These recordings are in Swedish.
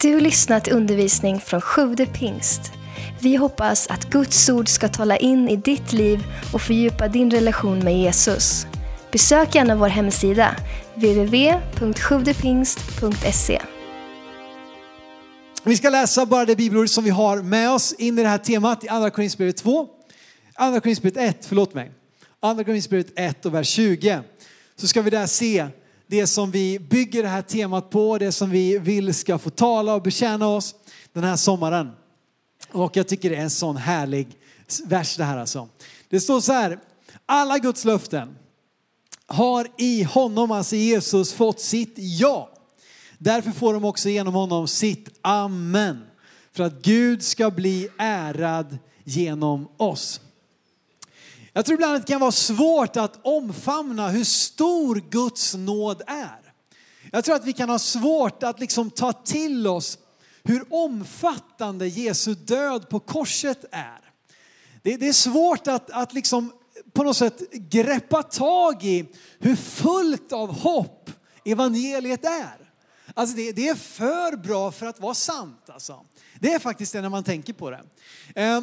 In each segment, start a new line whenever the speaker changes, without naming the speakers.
Du lyssnat till undervisning från Sjude pingst. Vi hoppas att Guds ord ska tala in i ditt liv och fördjupa din relation med Jesus. Besök gärna vår hemsida, www.sjuvdepingst.se.
Vi ska läsa bara det bibelord som vi har med oss in i det här temat i Andra Korinthierbrevet 2. Andra Korinthierbrevet 1, förlåt mig. Andra Korinthierbrevet 1 och vers 20. Så ska vi där se det som vi bygger det här temat på, det som vi vill ska få tala och betjäna oss den här sommaren. Och jag tycker det är en sån härlig vers det här alltså. Det står så här, alla Guds löften har i honom, alltså Jesus, fått sitt ja. Därför får de också genom honom sitt amen. För att Gud ska bli ärad genom oss. Jag tror ibland att det kan vara svårt att omfamna hur stor Guds nåd är. Jag tror att vi kan ha svårt att liksom ta till oss hur omfattande Jesu död på korset är. Det, det är svårt att, att liksom på något sätt greppa tag i hur fullt av hopp evangeliet är. Alltså det, det, är för bra för att vara sant. Alltså. Det är faktiskt det när man tänker på det. Eh,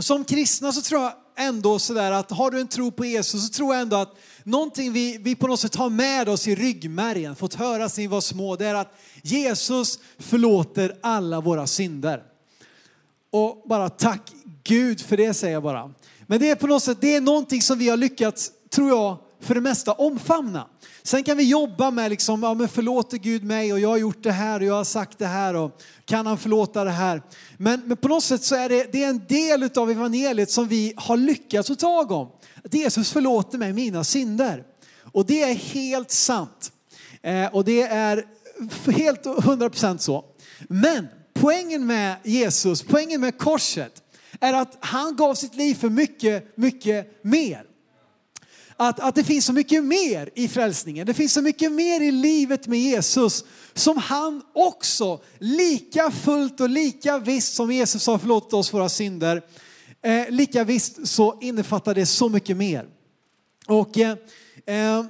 som kristna så tror jag ändå sådär att har du en tro på Jesus så tror jag ändå att någonting vi, vi på något sätt har med oss i ryggmärgen, fått höra sen vi var små, det är att Jesus förlåter alla våra synder. Och bara tack Gud för det säger jag bara. Men det är på något sätt, det är någonting som vi har lyckats, tror jag, för det mesta omfamna. Sen kan vi jobba med liksom, ja men förlåter Gud mig och jag har gjort det här och jag har sagt det här och kan han förlåta det här? Men, men på något sätt så är det, det är en del av evangeliet som vi har lyckats få tag om. Att Jesus förlåter mig mina synder. Och det är helt sant. Eh, och det är helt 100% så. Men poängen med Jesus, poängen med korset är att han gav sitt liv för mycket, mycket mer att, att det finns så mycket mer i frälsningen. Det finns så mycket mer i livet med Jesus som han också, lika fullt och lika visst som Jesus har förlåtit oss våra synder, eh, lika visst så innefattar det så mycket mer. Och, eh, eh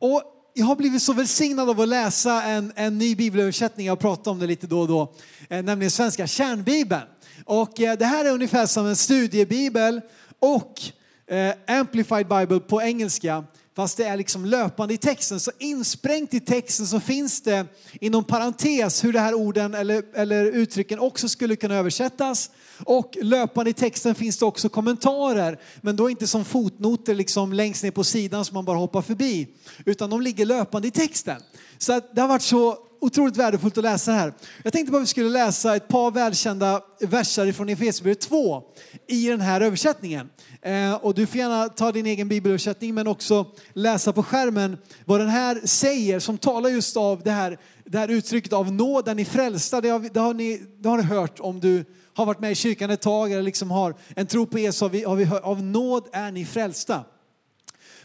och jag har blivit så välsignad av att läsa en, en ny bibelöversättning, jag pratar om det lite då och då, eh, nämligen svenska kärnbibeln. Och eh, det här är ungefär som en studiebibel och eh, Amplified Bible på engelska, fast det är liksom löpande i texten. Så insprängt i texten så finns det inom parentes hur det här orden eller, eller uttrycken också skulle kunna översättas. Och löpande i texten finns det också kommentarer, men då inte som fotnoter liksom längst ner på sidan som man bara hoppar förbi, utan de ligger löpande i texten. Så att det har varit så otroligt värdefullt att läsa det här. Jag tänkte bara att vi skulle läsa ett par välkända verser från Efesierbrevet 2 i den här översättningen. Eh, och du får gärna ta din egen bibelöversättning men också läsa på skärmen vad den här säger som talar just av det här, det här uttrycket av nåden i frälsta. Det har, det, har ni, det har ni hört om du har varit med i kyrkan ett tag eller liksom har en tro på Jesus. Har vi, har vi hört, av nåd är ni frälsta.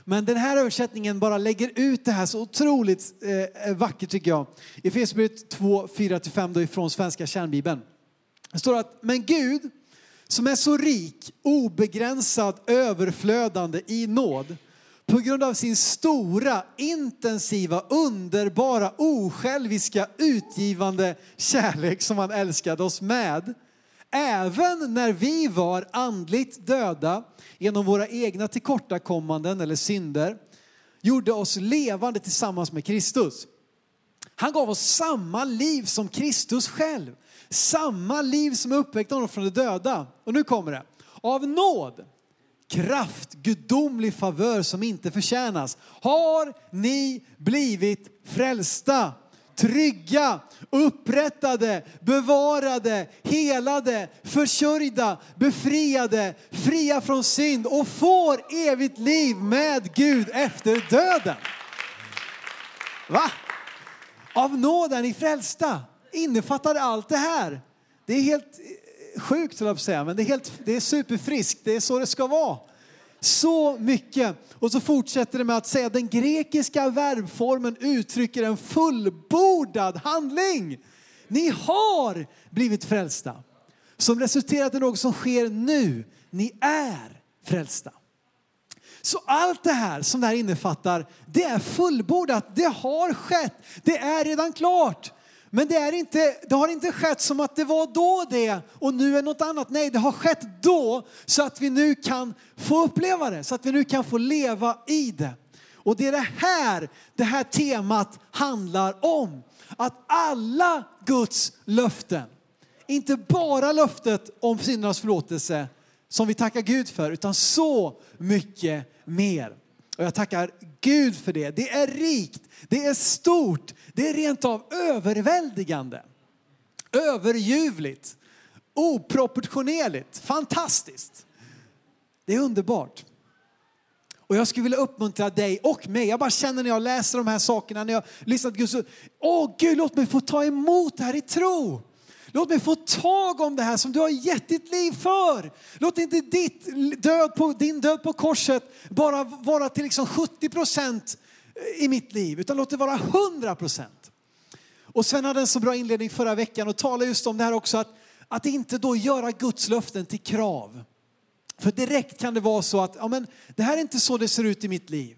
Men den här översättningen bara lägger ut det här så otroligt eh, eh vackert tycker jag. I Efesierbrevet 2, 4-5 då ifrån svenska kärnbibeln. Det står att, men Gud som är så rik, obegränsad, överflödande i nåd på grund av sin stora, intensiva, underbara, osjälviska, utgivande kärlek som han älskade oss med. Även när vi var andligt döda genom våra egna tillkortakommanden eller synder gjorde oss levande tillsammans med Kristus. Han gav oss samma liv som Kristus själv. Samma liv som uppväckt honom från de döda. Och nu kommer det. Av nåd, kraft, gudomlig favör som inte förtjänas har ni blivit frälsta trygga, upprättade, bevarade, helade, försörjda, befriade, fria från synd och får evigt liv med Gud efter döden. Va? Av nåden i frälsta innefattar allt det här. Det är helt sjukt, jag säga, men det är, helt, det är superfriskt. Det är så det ska vara. Så mycket. Och så fortsätter det med att säga att den grekiska verbformen uttrycker en fullbordad handling. Ni har blivit frälsta. Som resulterat i något som sker nu. Ni är frälsta. Så allt det här som det här innefattar, det är fullbordat. Det har skett. Det är redan klart. Men det, är inte, det har inte skett som att det var då det och nu är något annat. Nej, det har skett då så att vi nu kan få uppleva det, så att vi nu kan få leva i det. Och det är det här det här temat handlar om. Att alla Guds löften, inte bara löftet om syndernas förlåtelse som vi tackar Gud för, utan så mycket mer. Och jag tackar Gud för det. Det är rikt, det är stort, det är rent av överväldigande. Överljuvligt, oproportionerligt, fantastiskt. Det är underbart. Och jag skulle vilja uppmuntra dig och mig. Jag bara känner när jag läser de här sakerna, när jag lyssnar till Gud, så, åh Gud låt mig få ta emot det här i tro. Låt mig få tag om det här som du har gett ditt liv för. Låt inte ditt död på, din död på korset bara vara till liksom 70 procent eh, i mitt liv, utan låt det vara 100 procent. Och Sven hade en så bra inledning förra veckan och talade just om det här också, att, att inte då göra Guds löften till krav. För direkt kan det vara så att, ja men det här är inte så det ser ut i mitt liv.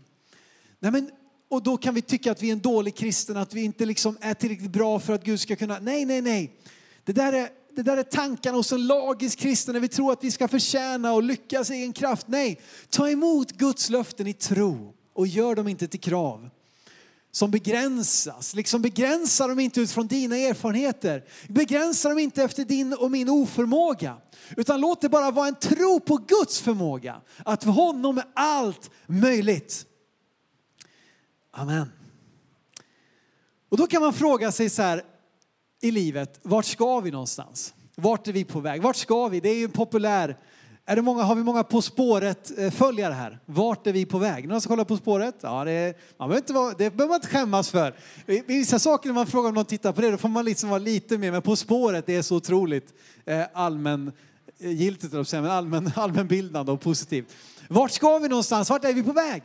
Nej, men, och då kan vi tycka att vi är en dålig kristen, att vi inte liksom är tillräckligt bra för att Gud ska kunna, nej, nej, nej. Det där är, det där är tankarna hos en lagisk kristen när vi tror att vi ska förtjäna och lyckas i egen kraft. Nej, ta emot Guds löften i tro och gör dem inte till krav som begränsas. Liksom begränsa dem inte utifrån dina erfarenheter. Begränsa dem inte efter din och min oförmåga. Utan låt det bara vara en tro på Guds förmåga. Att för honom är allt möjligt. Amen. Och då kan man fråga sig så här i livet, vart ska vi någonstans? Vart är vi på väg? Vart ska vi? Det är ju en populär är det många, har vi många På spåret-följare eh, här? Vart är vi på väg? Någon som kollar På spåret? Ja, det, man behöver inte vara, det behöver man inte skämmas för. Vissa saker när man frågar om någon tittar på det, då får man liksom vara lite mer. Men På spåret, det är så otroligt eh, allmän eh, men allmän, allmänbildande och positivt. Vart ska vi någonstans? Vart är vi på väg?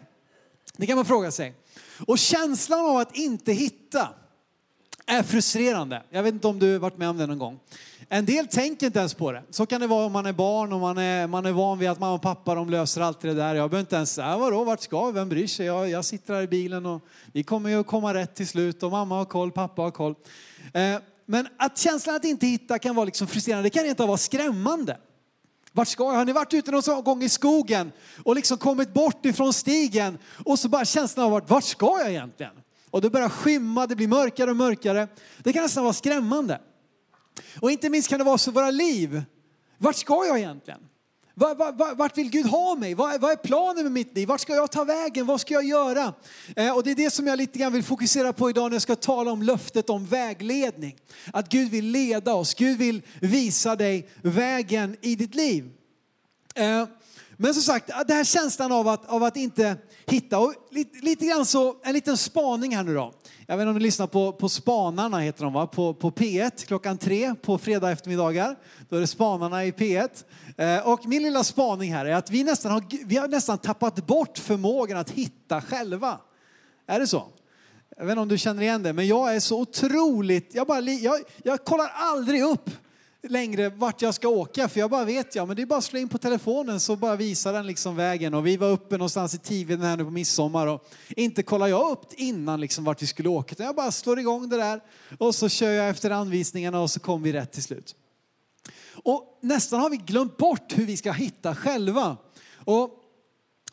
Det kan man fråga sig. Och känslan av att inte hitta är frustrerande. Jag vet inte om du varit med om det någon gång. En del tänker inte ens på det. Så kan det vara om man är barn och man är, man är van vid att mamma och pappa de löser allt det där. Jag behöver inte ens säga, vadå, vart ska vi? Vem bryr sig? Jag, jag sitter här i bilen och vi kommer ju att komma rätt till slut och mamma har koll, pappa har koll. Eh, men att känslan att inte hitta kan vara liksom frustrerande, det kan inte vara skrämmande. Vart ska jag? Har ni varit ute någon gång i skogen och liksom kommit bort ifrån stigen och så bara känslan av vart, vart ska jag egentligen? Och det börjar skymma, det blir mörkare och mörkare. Det kan nästan vara skrämmande. Och inte minst kan det vara så i våra liv. Vart ska jag egentligen? Vart vill Gud ha mig? Vad är planen med mitt liv? Vart ska jag ta vägen? Vad ska jag göra? Eh, och det är det som jag lite grann vill fokusera på idag när jag ska tala om löftet om vägledning. Att Gud vill leda oss, Gud vill visa dig vägen i ditt liv. Eh, men som sagt, den här känslan av att, av att inte hitta. Och lite, lite grann så, en liten spaning här nu då. Jag vet inte om ni lyssnar på, på Spanarna heter de va? På, på P1 klockan tre på fredag eftermiddagar. Då är det Spanarna i P1. Eh, och min lilla spaning här är att vi nästan har, vi har nästan tappat bort förmågan att hitta själva. Är det så? Jag vet inte om du känner igen det, men jag är så otroligt, jag, bara, jag, jag kollar aldrig upp längre vart jag ska åka för jag bara vet ja men det är bara att slå in på telefonen så bara visar den liksom vägen och vi var uppe någonstans i Tiveden här nu på midsommar och inte kollar jag upp innan liksom vart vi skulle åka utan jag bara slår igång det där och så kör jag efter anvisningarna och så kommer vi rätt till slut. Och nästan har vi glömt bort hur vi ska hitta själva. Och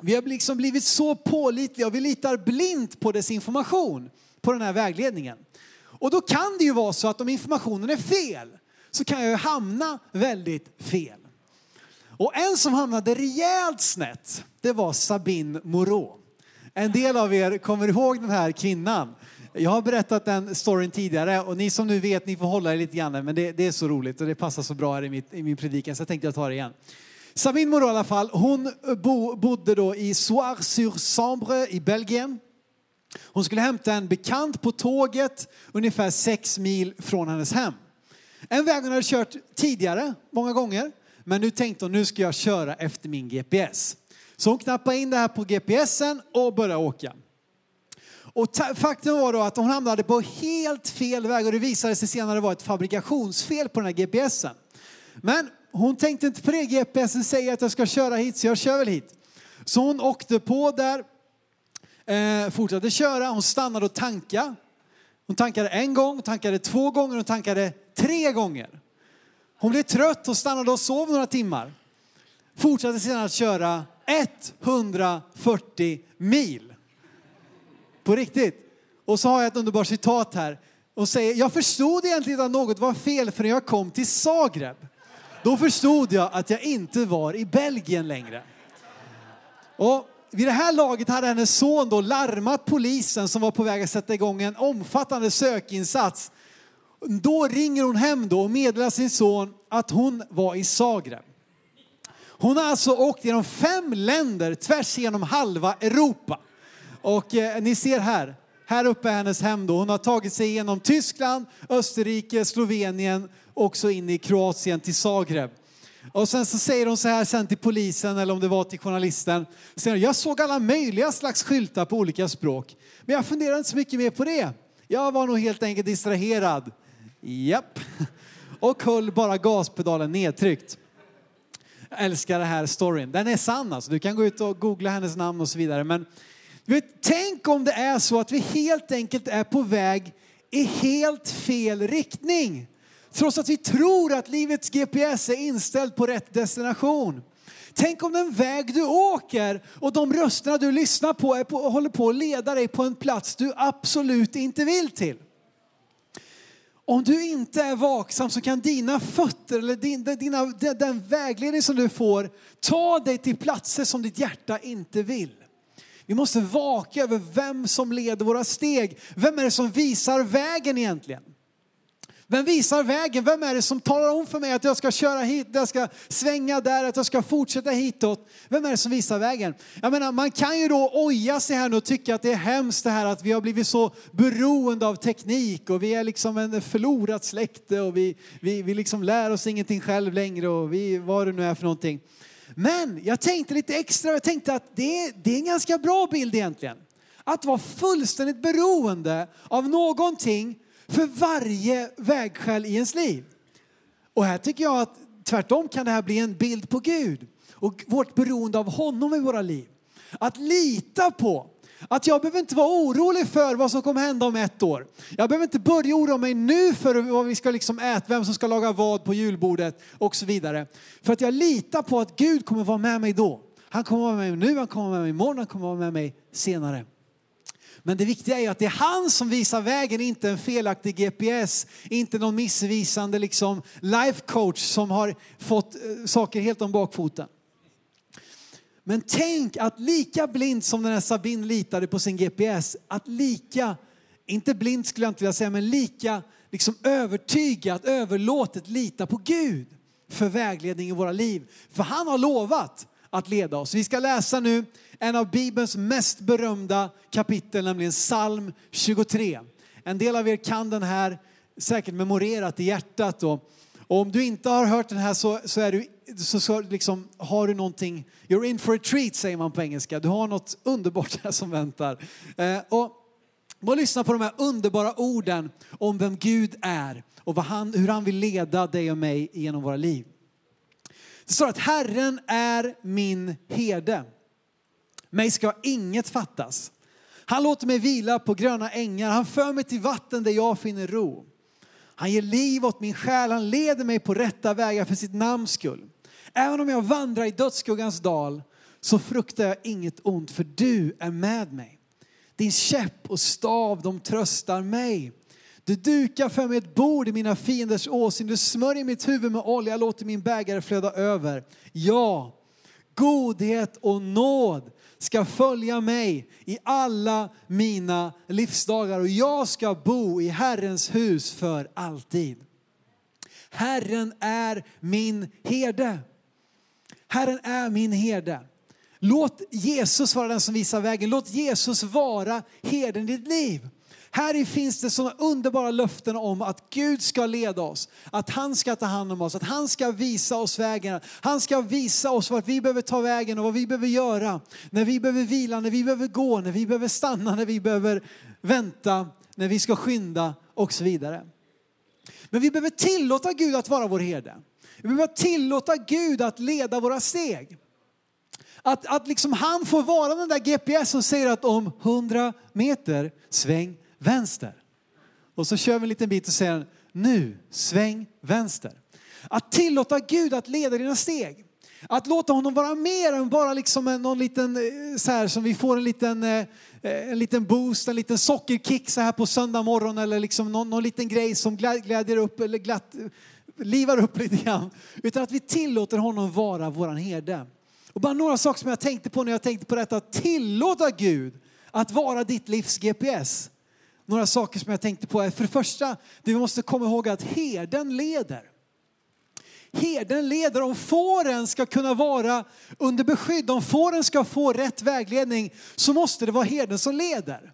vi har liksom blivit så pålitliga och vi litar blint på dess information, på den här vägledningen. Och då kan det ju vara så att om informationen är fel så kan jag ju hamna väldigt fel. Och en som hamnade rejält snett, det var Sabine Moreau. En del av er kommer ihåg den här kvinnan. Jag har berättat den storyn tidigare och ni som nu vet, ni får hålla er lite grann, men det, det är så roligt och det passar så bra här i, mitt, i min predikan så jag tänkte jag ta det igen. Sabine Moreau i alla fall, hon bo, bodde då i Soir-sur-Sambre i Belgien. Hon skulle hämta en bekant på tåget ungefär sex mil från hennes hem. En väg hon hade kört tidigare, många gånger. Men nu tänkte hon, nu ska jag köra efter min GPS. Så hon knappade in det här på GPSen och började åka. Och faktum var då att hon hamnade på helt fel väg och det visade sig senare vara ett fabrikationsfel på den här GPSen. Men hon tänkte inte på det, GPSen säger att jag ska köra hit så jag kör väl hit. Så hon åkte på där, eh, fortsatte köra, hon stannade och tankade Hon tankade en gång, hon tankade två gånger, hon tankade tre gånger. Hon blev trött och stannade och sov några timmar. Fortsatte sedan att köra 140 mil. På riktigt. Och så har jag ett underbart citat här. Och säger, jag förstod egentligen att något var fel förrän jag kom till Zagreb. Då förstod jag att jag inte var i Belgien längre. Och vid det här laget hade hennes son då larmat polisen som var på väg att sätta igång en omfattande sökinsats. Då ringer hon hem då och meddelar sin son att hon var i Zagreb. Hon har alltså åkt genom fem länder tvärs genom halva Europa. Och eh, ni ser här, här uppe är hennes hem då. Hon har tagit sig igenom Tyskland, Österrike, Slovenien och så in i Kroatien till Zagreb. Och sen så säger hon så här sen till polisen eller om det var till journalisten. Säger, jag såg alla möjliga slags skyltar på olika språk. Men jag funderade inte så mycket mer på det. Jag var nog helt enkelt distraherad. Japp. Och höll bara gaspedalen nedtryckt. Jag älskar den här storyn. Den är sann alltså. Du kan gå ut och googla hennes namn och så vidare. Men vet, tänk om det är så att vi helt enkelt är på väg i helt fel riktning. Trots att vi tror att livets GPS är inställd på rätt destination. Tänk om den väg du åker och de rösterna du lyssnar på, är på håller på att leda dig på en plats du absolut inte vill till. Om du inte är vaksam så kan dina fötter eller din, dina, den vägledning som du får ta dig till platser som ditt hjärta inte vill. Vi måste vaka över vem som leder våra steg. Vem är det som visar vägen egentligen? Vem visar vägen? Vem är det som talar om för mig att jag ska köra hit, att jag ska svänga där, att jag ska fortsätta hitåt? Vem är det som visar vägen? Jag menar, man kan ju då oja sig här nu och tycka att det är hemskt det här att vi har blivit så beroende av teknik och vi är liksom en förlorat släkte och vi, vi, vi liksom lär oss ingenting själv längre och vi, vad det nu är för någonting. Men jag tänkte lite extra, jag tänkte att det, det är en ganska bra bild egentligen. Att vara fullständigt beroende av någonting för varje vägskäl i ens liv. Och här tycker jag att tvärtom kan det här bli en bild på Gud och vårt beroende av honom i våra liv. Att lita på att jag behöver inte vara orolig för vad som kommer hända om ett år. Jag behöver inte börja oroa mig nu för vad vi ska liksom äta, vem som ska laga vad på julbordet och så vidare. För att jag litar på att Gud kommer vara med mig då. Han kommer vara med mig nu, han kommer vara med mig imorgon, han kommer vara med mig senare. Men det viktiga är att det är han som visar vägen, inte en felaktig GPS, inte någon missvisande liksom life coach som har fått eh, saker helt om bakfoten. Men tänk att lika blind som den här Sabine litade på sin GPS, att lika, inte blind skulle jag inte vilja säga, men lika liksom övertygat, överlåtet lita på Gud för vägledning i våra liv. För han har lovat att leda oss. Vi ska läsa nu en av Bibelns mest berömda kapitel, nämligen psalm 23. En del av er kan den här säkert memorerat i hjärtat. Då. Och om du inte har hört den här så, så, är du, så, så liksom, har du någonting, you're in for a treat säger man på engelska. Du har något underbart här som väntar. Eh, och bara lyssna på de här underbara orden om vem Gud är och vad han, hur han vill leda dig och mig genom våra liv. Det står att Herren är min herde. Mig ska inget fattas. Han låter mig vila på gröna ängar. Han för mig till vatten där jag finner ro. Han ger liv åt min själ. Han leder mig på rätta vägar för sitt namns skull. Även om jag vandrar i dödsskuggans dal så fruktar jag inget ont för du är med mig. Din käpp och stav de tröstar mig. Du dukar för mig ett bord i mina fienders åsyn. Du smörjer mitt huvud med olja, låter min bägare flöda över. Ja, godhet och nåd ska följa mig i alla mina livsdagar och jag ska bo i Herrens hus för alltid. Herren är min herde. Herren är min herde. Låt Jesus vara den som visar vägen. Låt Jesus vara herden i ditt liv. Här finns det sådana underbara löften om att Gud ska leda oss, att han ska ta hand om oss, att han ska visa oss vägen. Han ska visa oss vart vi behöver ta vägen och vad vi behöver göra. När vi behöver vila, när vi behöver gå, när vi behöver stanna, när vi behöver vänta, när vi ska skynda och så vidare. Men vi behöver tillåta Gud att vara vår herde. Vi behöver tillåta Gud att leda våra steg. Att, att liksom han får vara den där GPS som säger att om 100 meter sväng vänster. Och så kör vi en liten bit och säger nu sväng vänster. Att tillåta Gud att leda dina steg. Att låta honom vara mer än bara liksom någon liten, eh, så här som vi får en liten, eh, eh, en liten boost, en liten sockerkick så här på söndag morgon eller liksom någon, någon liten grej som glädjer upp eller glatt, livar upp lite grann. Utan att vi tillåter honom vara våran herde. Och bara några saker som jag tänkte på när jag tänkte på detta. Tillåta Gud att vara ditt livs GPS. Några saker som jag tänkte på är för det första, vi måste komma ihåg att herden leder. Herden leder, om fåren ska kunna vara under beskydd, om fåren ska få rätt vägledning så måste det vara herden som leder.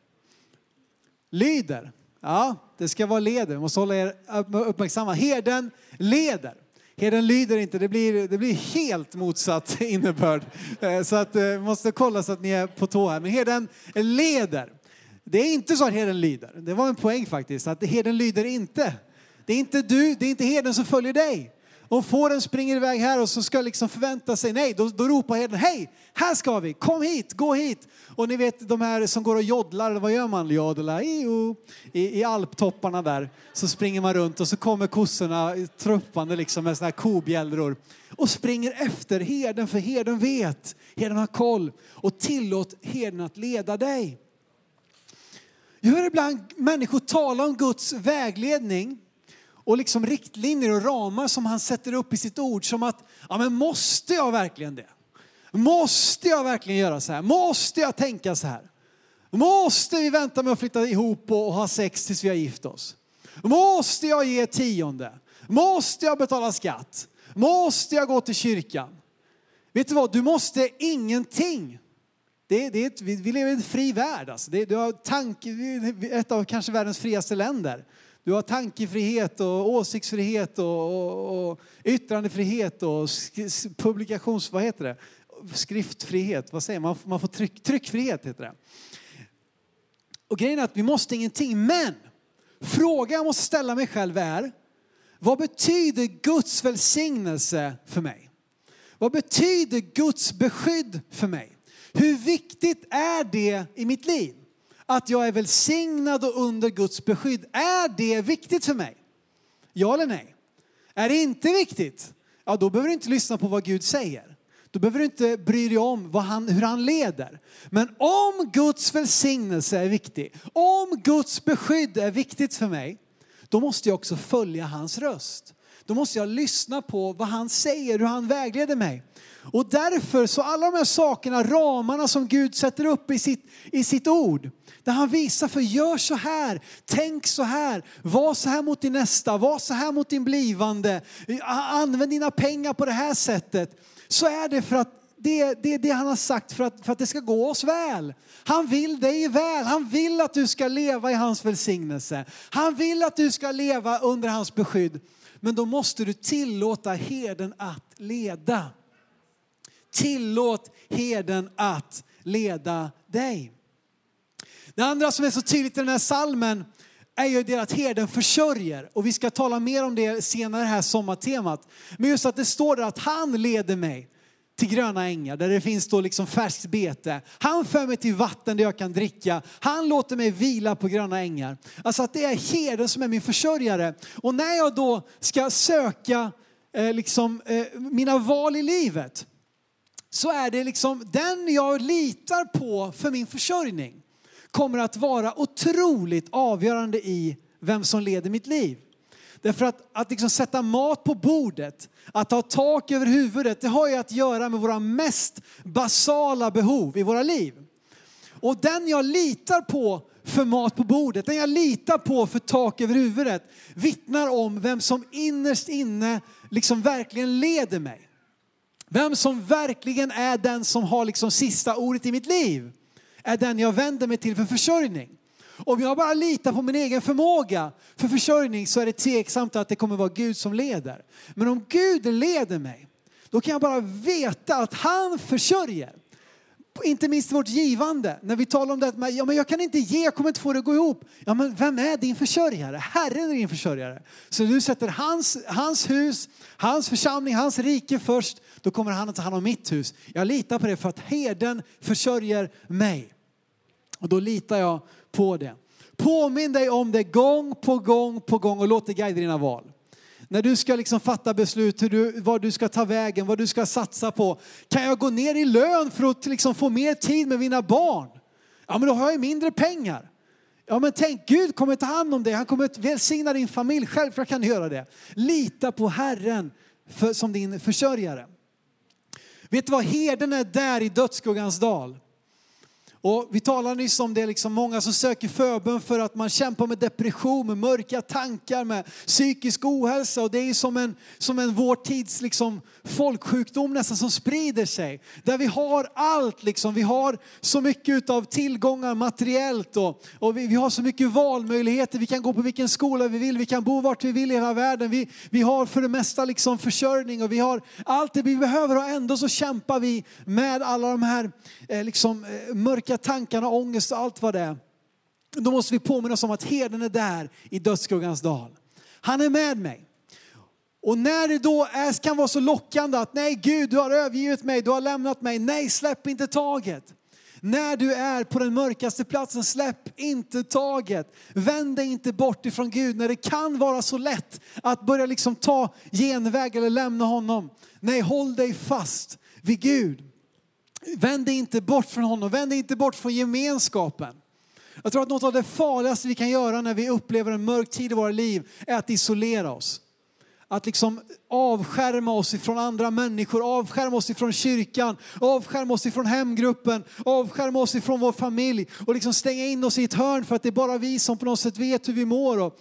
Lyder. Ja, det ska vara leder. Måste hålla er uppmärksamma. Herden leder. Herden lyder inte, det blir, det blir helt motsatt innebörd. Eh, så att eh, måste kolla så att ni är på tå här. Men herden leder. Det är inte så att herden lyder. Det var en poäng faktiskt, att herden lyder inte. Det är inte du, det är inte herden som följer dig. Om fåren springer iväg här och så ska liksom förvänta sig, nej, då, då ropar herden, hej, här ska vi, kom hit, gå hit. Och ni vet de här som går och joddlar, vad gör man? Jodla, i, i alptopparna där. Så springer man runt och så kommer kossorna truppande liksom med såna här kobjällror. Och springer efter herden, för herden vet, herden har koll. Och tillåt herden att leda dig. Jag hör ibland människor tala om Guds vägledning och liksom riktlinjer och ramar som han sätter upp i sitt ord som att, ja men måste jag verkligen det? Måste jag verkligen göra så här? Måste jag tänka så här? Måste vi vänta med att flytta ihop och ha sex tills vi har gift oss? Måste jag ge tionde? Måste jag betala skatt? Måste jag gå till kyrkan? Vet du vad, du måste ingenting. Det, det ett, vi, lever i en fri värld. Alltså. Det, du har tank, ett av kanske världens friaste länder. Du har tankefrihet och åsiktsfrihet och, och, och yttrandefrihet och publikations... Vad heter det? Skriftfrihet, vad säger man? Man får tryck, tryckfrihet heter det. Och grejen är att vi måste ingenting, men frågan jag måste ställa mig själv är, vad betyder Guds välsignelse för mig? Vad betyder Guds beskydd för mig? Hur viktigt är det i mitt liv? Att jag är välsignad och under Guds beskydd. Är det viktigt för mig? Ja eller nej? Är det inte viktigt? Ja, då behöver du inte lyssna på vad Gud säger. Då behöver du inte bry dig om vad han, hur han leder. Men om Guds välsignelse är viktig, om Guds beskydd är viktigt för mig, då måste jag också följa hans röst. Då måste jag lyssna på vad han säger, hur han vägleder mig. Och därför så alla de här sakerna, ramarna som Gud sätter upp i sitt, i sitt ord, där han visar för gör så här, tänk så här, var så här mot din nästa, var så här mot din blivande, använd dina pengar på det här sättet. Så är det för att det är det, det, han har sagt för att, för att det ska gå oss väl. Han vill dig väl. Han vill att du ska leva i hans välsignelse. Han vill att du ska leva under hans beskydd. Men då måste du tillåta herden att leda. Tillåt herden att leda dig. Det andra som är så tydligt i den här salmen är ju det att herden försörjer. Och vi ska tala mer om det senare i det här sommartemat. Men just att det står där att han leder mig till gröna ängar där det finns då liksom färskt bete. Han för mig till vatten där jag kan dricka. Han låter mig vila på gröna ängar. Alltså att det är herden som är min försörjare. Och när jag då ska söka eh, liksom, eh, mina val i livet så är det liksom den jag litar på för min försörjning kommer att vara otroligt avgörande i vem som leder mitt liv. Därför att, att liksom sätta mat på bordet, att ha tak över huvudet, det har ju att göra med våra mest basala behov i våra liv. Och den jag litar på för mat på bordet, den jag litar på för tak över huvudet, vittnar om vem som innerst inne liksom verkligen leder mig. Vem som verkligen är den som har liksom sista ordet i mitt liv är den jag vänder mig till för försörjning. Om jag bara litar på min egen förmåga för försörjning så är det tveksamt att det kommer vara Gud som leder. Men om Gud leder mig, då kan jag bara veta att han försörjer. Inte minst vårt givande. När vi talar om det att ja, men jag kan inte ge, jag kommer inte få det att gå ihop. Ja, men vem är din försörjare? Herren är din försörjare. Så du sätter hans, hans hus, hans församling, hans rike först. Då kommer han att ta hand om mitt hus. Jag litar på det för att herden försörjer mig. Och då litar jag på det. Påminn dig om det gång på gång på gång och låt det guida dina val. När du ska liksom fatta beslut hur du, vad du ska ta vägen, vad du ska satsa på. Kan jag gå ner i lön för att liksom få mer tid med mina barn? Ja men då har jag mindre pengar. Ja men tänk, Gud kommer ta hand om dig, han kommer välsigna din familj, självklart kan du göra det. Lita på Herren för, som din försörjare. Vet du vad, herden är där i dödsskuggans dal. Och vi talade nyss om det, liksom många som söker förbön för att man kämpar med depression, med mörka tankar, med psykisk ohälsa. Och det är som en, som en vår tids liksom folksjukdom nästan som sprider sig. Där vi har allt, liksom. vi har så mycket av tillgångar materiellt och, och vi, vi, har så mycket valmöjligheter. Vi kan gå på vilken skola vi vill, vi kan bo vart vi vill i hela världen. Vi, vi har för det mesta liksom försörjning och vi har allt det vi behöver och ändå så kämpar vi med alla de här eh, liksom, eh, mörka mörka tankarna, ångest och allt vad det är. Då måste vi påminna oss om att herden är där i dödsskuggans dal. Han är med mig. Och när det då är, kan vara så lockande att nej Gud du har övergivit mig, du har lämnat mig, nej släpp inte taget. När du är på den mörkaste platsen, släpp inte taget. Vänd dig inte bort ifrån Gud när det kan vara så lätt att börja liksom ta genväg eller lämna honom. Nej, håll dig fast vid Gud. Vänd dig inte bort från honom, vänd dig inte bort från gemenskapen. Jag tror att något av det farligaste vi kan göra när vi upplever en mörk tid i våra liv är att isolera oss. Att liksom avskärma oss ifrån andra människor, avskärma oss ifrån kyrkan, avskärma oss ifrån hemgruppen, avskärma oss ifrån vår familj och liksom stänga in oss i ett hörn för att det är bara vi som på något sätt vet hur vi mår. Och,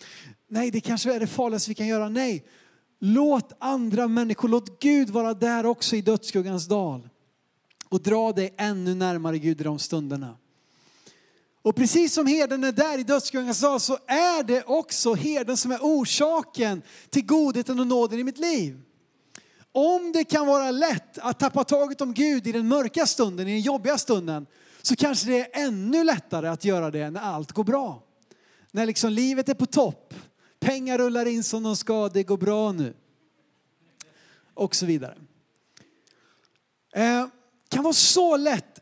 nej, det kanske är det farligaste vi kan göra. Nej, låt andra människor, låt Gud vara där också i dödsskuggans dal och dra dig ännu närmare Gud i de stunderna. Och precis som herden är där i dödsgången sa så är det också herden som är orsaken till godheten och nåden i mitt liv. Om det kan vara lätt att tappa taget om Gud i den mörka stunden, i den jobbiga stunden, så kanske det är ännu lättare att göra det när allt går bra. När liksom livet är på topp, pengar rullar in som de ska, det går bra nu. Och så vidare. Eh, kan vara så lätt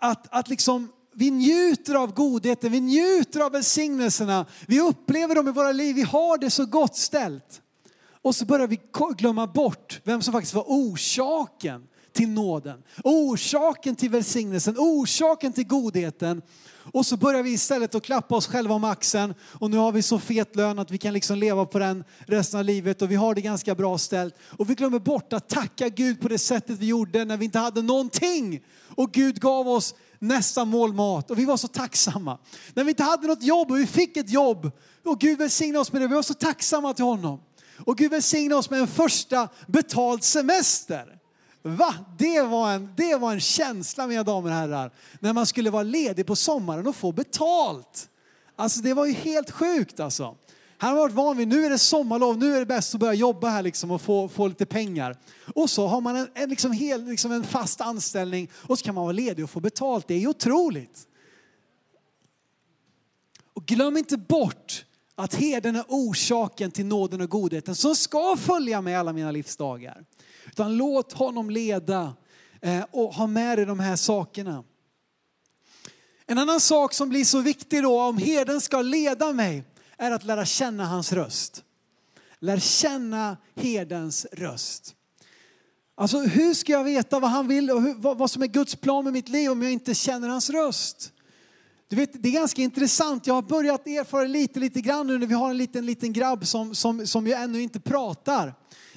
att, att liksom vi njuter av godheten, vi njuter av välsignelserna, vi upplever dem i våra liv, vi har det så gott ställt. Och så börjar vi glömma bort vem som faktiskt var orsaken till nåden, orsaken till välsignelsen, orsaken till godheten. Och så börjar vi istället att klappa oss själva om axeln och nu har vi så fet lön att vi kan liksom leva på den resten av livet och vi har det ganska bra ställt. Och vi glömmer bort att tacka Gud på det sättet vi gjorde när vi inte hade någonting. Och Gud gav oss nästa mål mat och vi var så tacksamma. När vi inte hade något jobb och vi fick ett jobb och Gud välsignade oss med det, vi var så tacksamma till honom. Och Gud välsignade oss med en första betald semester. Va? Det var, en, det var en känsla mina damer och herrar. När man skulle vara ledig på sommaren och få betalt. Alltså det var ju helt sjukt alltså. Han har varit van vid, nu är det sommarlov, nu är det bäst att börja jobba här liksom och få, få lite pengar. Och så har man en, en, liksom hel, liksom en fast anställning och så kan man vara ledig och få betalt. Det är ju otroligt. Och glöm inte bort att herden är orsaken till nåden och godheten som ska följa med alla mina livsdagar. Utan låt honom leda eh, och ha med dig de här sakerna. En annan sak som blir så viktig då om herden ska leda mig är att lära känna hans röst. Lär känna herdens röst. Alltså hur ska jag veta vad han vill och hur, vad, vad som är Guds plan med mitt liv om jag inte känner hans röst? Du vet, det är ganska intressant. Jag har börjat erfara lite, lite grann nu när vi har en liten, liten grabb som, som, som ju ännu inte pratar.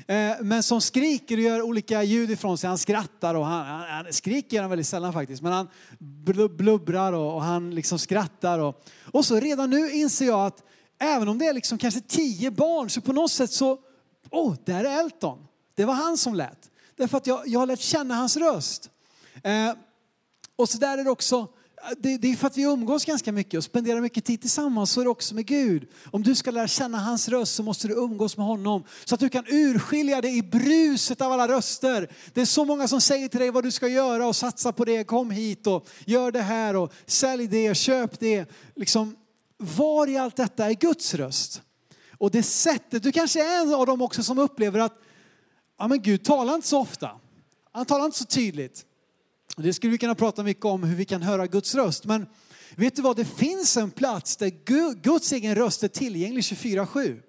Eh, men som skriker och gör olika ljud ifrån sig. Han skrattar och han, han, han skriker han väldigt sällan faktiskt. Men han blubbrar och, och han liksom skrattar. Och, och så redan nu inser jag att även om det är liksom kanske tio barn så på något sätt så, åh, oh, där är Elton. Det var han som lät. Därför att jag, jag har lärt känna hans röst. Eh, och så där är det också det, det är för att vi umgås ganska mycket och spenderar mycket tid tillsammans. Så är det också med Gud. Om du ska lära känna hans röst så måste du umgås med honom. Så att du kan urskilja det i bruset av alla röster. Det är så många som säger till dig vad du ska göra och satsa på det. Kom hit och gör det här och sälj det, köp det. Liksom, var i allt detta är Guds röst. Och det sättet, du kanske är en av dem också som upplever att ja, men Gud talar inte så ofta. Han talar inte så tydligt. Det skulle vi kunna prata mycket om hur vi kan höra Guds röst. Men Vet du vad, det finns en plats där Guds egen röst är tillgänglig 24-7.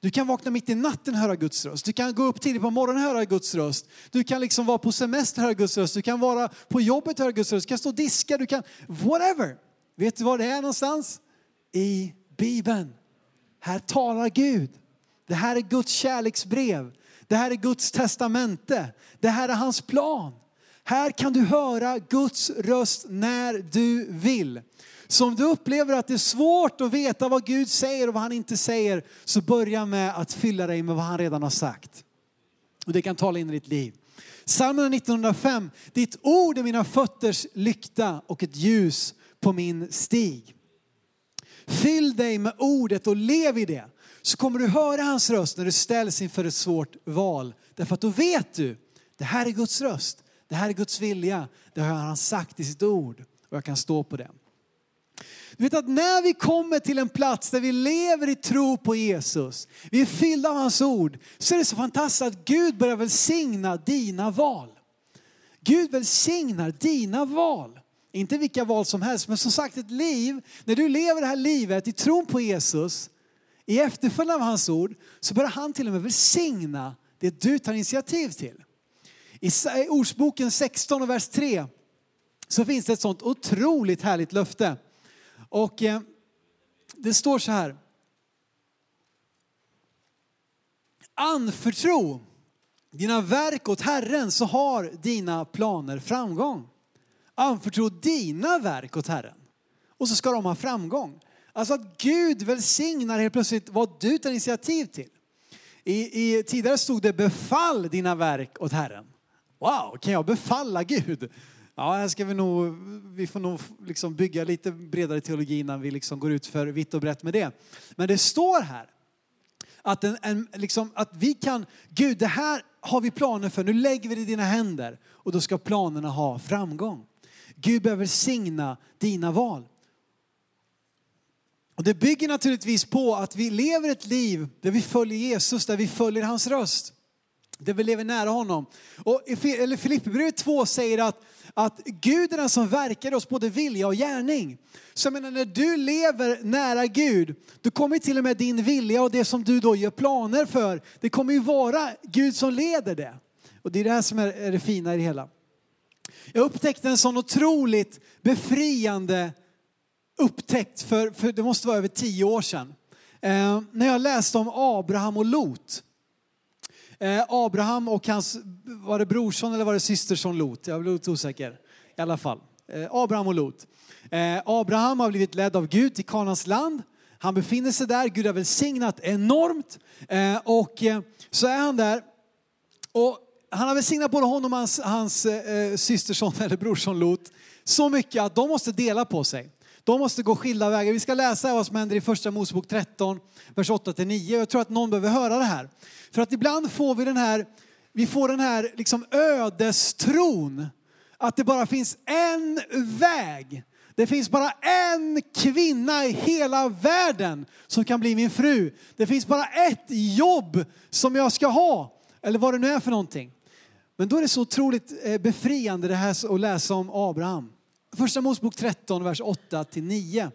Du kan vakna mitt i natten och höra Guds röst. Du kan gå upp tidigt på morgonen och höra Guds röst. Du kan liksom vara på semester och höra Guds röst. Du kan vara på jobbet och höra Guds röst. Du kan stå och diska, du kan whatever. Vet du var det är någonstans? I Bibeln. Här talar Gud. Det här är Guds kärleksbrev. Det här är Guds testamente. Det här är hans plan. Här kan du höra Guds röst när du vill. Så om du upplever att det är svårt att veta vad Gud säger och vad han inte säger, så börja med att fylla dig med vad han redan har sagt. Och det kan tala in i ditt liv. Psalmen 1905, ditt ord är mina fötters lykta och ett ljus på min stig. Fyll dig med ordet och lev i det. Så kommer du höra hans röst när du ställs inför ett svårt val. Därför att då vet du, det här är Guds röst. Det här är Guds vilja. Det har han sagt i sitt ord och jag kan stå på det. Du vet att när vi kommer till en plats där vi lever i tro på Jesus, vi är fyllda av hans ord, så är det så fantastiskt att Gud börjar välsigna dina val. Gud välsignar dina val. Inte vilka val som helst, men som sagt ett liv, när du lever det här livet i tron på Jesus, i efterföljd av hans ord, så börjar han till och med välsigna det du tar initiativ till. I Ordsboken 16 och vers 3 så finns det ett sånt otroligt härligt löfte. Och eh, det står så här. Anförtro dina verk åt Herren så har dina planer framgång. Anförtro dina verk åt Herren och så ska de ha framgång. Alltså att Gud välsignar helt plötsligt vad du tar initiativ till. I, i, tidigare stod det befall dina verk åt Herren. Wow, kan jag befalla Gud? Ja, här ska vi nog, vi får nog liksom bygga lite bredare teologi innan vi liksom går ut för vitt och brett med det. Men det står här att, en, en, liksom, att vi kan, Gud det här har vi planer för, nu lägger vi det i dina händer och då ska planerna ha framgång. Gud behöver signa dina val. Och det bygger naturligtvis på att vi lever ett liv där vi följer Jesus, där vi följer hans röst. Där vi lever nära honom. Och Filipperbrevet 2 säger att, att Gud är den som verkar i oss både vilja och gärning. Så jag menar när du lever nära Gud, då kommer till och med din vilja och det som du då gör planer för, det kommer ju vara Gud som leder det. Och det är det här som är det fina i det hela. Jag upptäckte en sån otroligt befriande upptäckt för, för det måste vara över tio år sedan. Eh, när jag läste om Abraham och Lot. Eh, Abraham och hans, var det brorson eller var det systerson Lot? Jag blev lite osäker. I alla fall. Eh, Abraham och Lot. Eh, Abraham har blivit ledd av Gud till Kanans land. Han befinner sig där, Gud har välsignat enormt. Eh, och eh, så är han där. Och han har välsignat både honom och hans, hans eh, systerson eller brorson Lot så mycket att de måste dela på sig. De måste gå skilda vägar. Vi ska läsa vad som händer i första Mosebok 13, vers 8-9. Jag tror att någon behöver höra det här. För att ibland får vi den här, vi får den här liksom ödestron. Att det bara finns en väg. Det finns bara en kvinna i hela världen som kan bli min fru. Det finns bara ett jobb som jag ska ha. Eller vad det nu är för någonting. Men då är det så otroligt eh, befriande det här att läsa om Abraham. Första Mosebok 13, vers 8 9.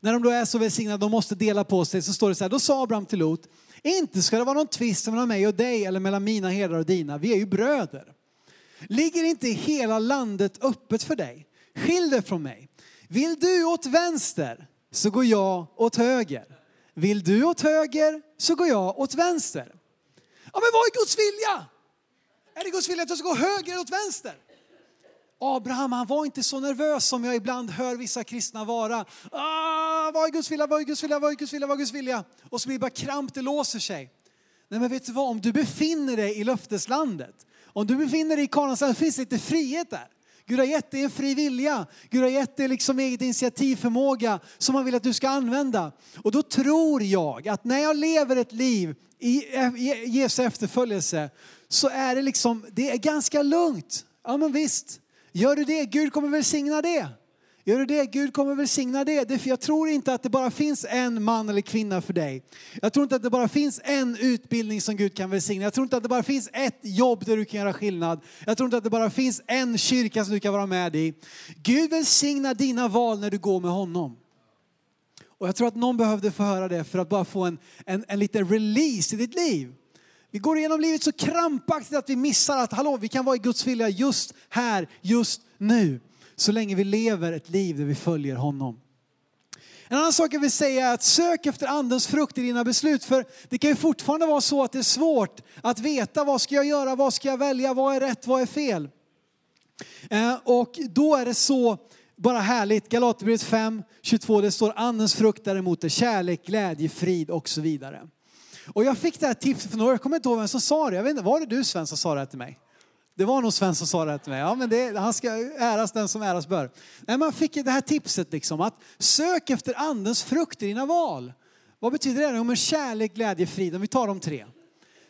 När de då är så välsignade, de måste dela på sig, så står det så här, då sa Abraham till Lot, inte ska det vara någon tvist mellan mig och dig eller mellan mina herdar och dina, vi är ju bröder. Ligger inte hela landet öppet för dig? Skilj dig från mig. Vill du åt vänster så går jag åt höger. Vill du åt höger så går jag åt vänster. Ja men vad är Guds vilja? Är det Guds vilja att jag ska gå höger eller åt vänster? Abraham han var inte så nervös som jag ibland hör vissa kristna vara. Ah, vad är Guds vilja, vad är Guds vilja, vad är Guds vilja, vad är Guds vilja? Och så blir det bara kramp, det låser sig. Nej men vet du vad, om du befinner dig i löfteslandet, om du befinner dig i Kanans land, finns lite frihet där. Gud har gett dig en fri vilja. Gud har gett dig liksom eget initiativförmåga som han vill att du ska använda. Och då tror jag att när jag lever ett liv i Jesu efterföljelse så är det liksom, det är ganska lugnt. Ja men visst, Gör du det, Gud kommer välsigna det. Gör du det, Gud kommer välsigna det. det. För jag tror inte att det bara finns en man eller kvinna för dig. Jag tror inte att det bara finns en utbildning som Gud kan välsigna. Jag tror inte att det bara finns ett jobb där du kan göra skillnad. Jag tror inte att det bara finns en kyrka som du kan vara med i. Gud välsignar dina val när du går med honom. Och jag tror att någon behövde få höra det för att bara få en, en, en liten release i ditt liv. Vi går igenom livet så krampaktigt att vi missar att hallå, vi kan vara i Guds vilja just här, just nu. Så länge vi lever ett liv där vi följer honom. En annan sak jag vill säga är att sök efter andens frukt i dina beslut. För det kan ju fortfarande vara så att det är svårt att veta vad ska jag göra, vad ska jag välja, vad är rätt, vad är fel. Eh, och då är det så bara härligt. Galaterbrevet 5, 22, det står andens frukt däremot är kärlek, glädje, frid och så vidare. Och jag fick det här tipset från några, jag kommer inte ihåg vem som sa det. Jag vet inte, var det du Sven som sa det här till mig? Det var nog Sven som sa det här till mig. Ja, men det, han ska äras den som äras bör. Nej, man fick det här tipset liksom att sök efter andens frukt i dina val. Vad betyder det? Jo, men kärlek, glädje, frid. Om vi tar de tre.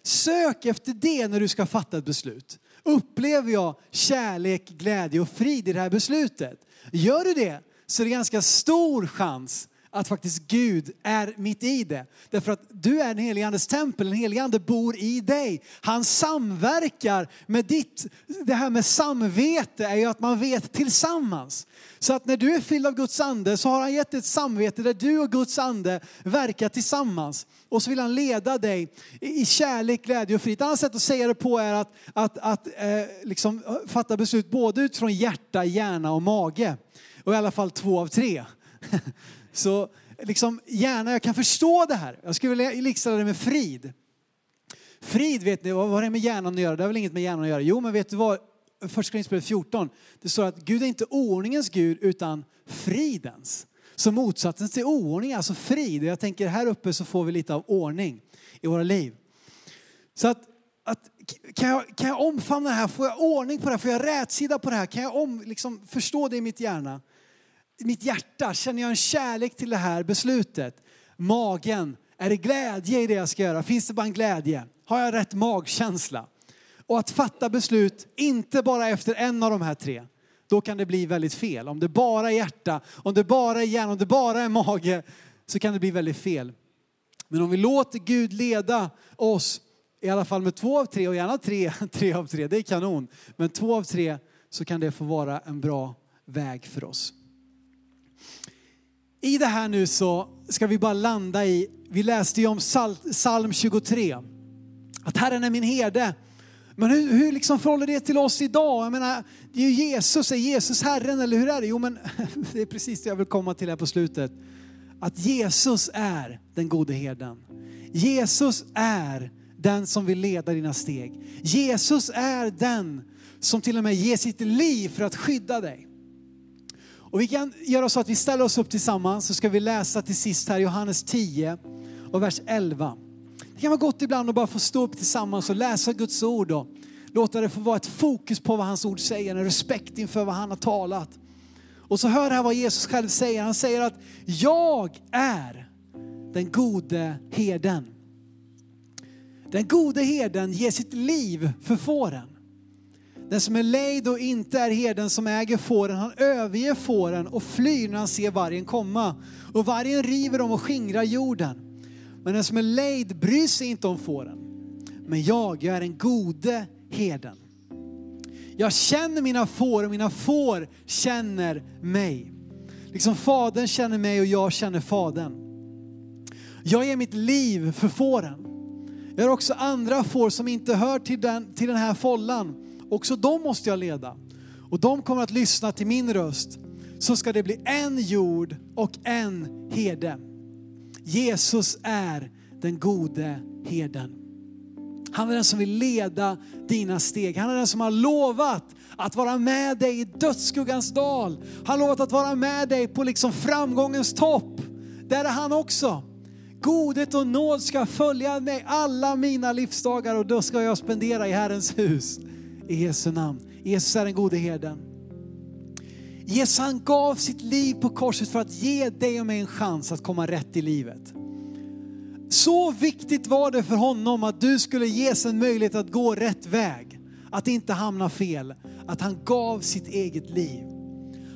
Sök efter det när du ska fatta ett beslut. Upplever jag kärlek, glädje och frid i det här beslutet? Gör du det så är det ganska stor chans att faktiskt Gud är mitt i det. Därför att du är den helige andes tempel, den helige ande bor i dig. Han samverkar med ditt, det här med samvete är ju att man vet tillsammans. Så att när du är fylld av Guds ande så har han gett ett samvete där du och Guds ande verkar tillsammans. Och så vill han leda dig i kärlek, glädje och frid. Ett annat sätt att säga det på är att, att, att eh, liksom eh, fatta beslut både utifrån hjärta, hjärna och mage. Och i alla fall två av tre. Så liksom gärna, jag kan förstå det här. Jag skulle vilja likställa det med frid. Frid, vet ni, vad har det med hjärnan att göra? Det har väl inget med hjärnan att göra? Jo, men vet du vad? Första Korinthierbrevet 14, det står att Gud är inte ordningens Gud utan fridens. Så motsatsen till oordning är alltså frid. Jag tänker här uppe så får vi lite av ordning i våra liv. Så att, att kan, jag, kan jag omfamna det här? Får jag ordning på det här? Får jag rätsida på det här? Kan jag om, liksom, förstå det i mitt hjärna? I mitt hjärta känner jag en kärlek till det här beslutet. Magen, är det glädje i det jag ska göra? Finns det bara en glädje? Har jag rätt magkänsla? Och att fatta beslut, inte bara efter en av de här tre, då kan det bli väldigt fel. Om det bara är hjärta, om det bara är hjärna, om det bara är mage, så kan det bli väldigt fel. Men om vi låter Gud leda oss, i alla fall med två av tre och gärna tre, tre av tre, det är kanon. Men två av tre så kan det få vara en bra väg för oss. I det här nu så ska vi bara landa i, vi läste ju om psalm 23. Att Herren är min herde. Men hur, hur liksom förhåller det till oss idag? Jag menar, det är ju Jesus, är Jesus Herren eller hur är det? Jo men det är precis det jag vill komma till här på slutet. Att Jesus är den gode herden. Jesus är den som vill leda dina steg. Jesus är den som till och med ger sitt liv för att skydda dig. Och vi kan göra så att vi ställer oss upp tillsammans så ska vi läsa till sist här Johannes 10 och vers 11. Det kan vara gott ibland att bara få stå upp tillsammans och läsa Guds ord och låta det få vara ett fokus på vad hans ord säger, en respekt inför vad han har talat. Och så hör här vad Jesus själv säger. Han säger att jag är den gode herden. Den gode herden ger sitt liv för fåren. Den som är lejd och inte är herden som äger fåren, han överger fåren och flyr när han ser vargen komma. Och vargen river dem och skingrar jorden. Men den som är lejd bryr sig inte om fåren. Men jag, jag är den gode herden. Jag känner mina får och mina får känner mig. Liksom fadern känner mig och jag känner fadern. Jag ger mitt liv för fåren. Jag har också andra får som inte hör till den, till den här follan Också de måste jag leda. Och de kommer att lyssna till min röst. Så ska det bli en jord och en herde. Jesus är den gode herden. Han är den som vill leda dina steg. Han är den som har lovat att vara med dig i dödsskuggans dal. Han har lovat att vara med dig på liksom framgångens topp. Där är han också. Godhet och nåd ska följa mig alla mina livsdagar och då ska jag spendera i Herrens hus i Jesu namn. Jesus är den gode herden. Jesus han gav sitt liv på korset för att ge dig och mig en chans att komma rätt i livet. Så viktigt var det för honom att du skulle ges en möjlighet att gå rätt väg. Att inte hamna fel. Att han gav sitt eget liv.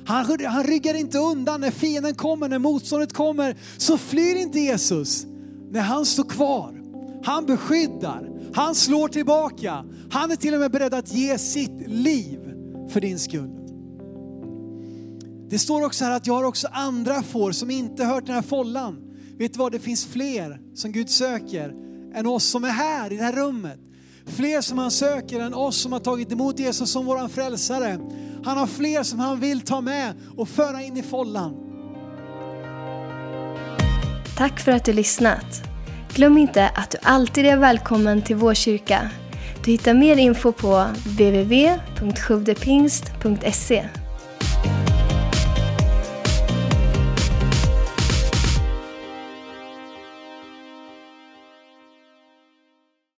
Han, han ryggar inte undan när fienden kommer, när motståndet kommer. Så flyr inte Jesus. När han står kvar. Han beskyddar, han slår tillbaka. Han är till och med beredd att ge sitt liv för din skull. Det står också här att jag har också andra får som inte hört den här follan. Vet du vad, det finns fler som Gud söker än oss som är här i det här rummet. Fler som han söker än oss som har tagit emot Jesus som våran frälsare. Han har fler som han vill ta med och föra in i follan.
Tack för att du lyssnat. Glöm inte att du alltid är välkommen till vår kyrka. Du hittar mer info på www.sjuvdepingst.se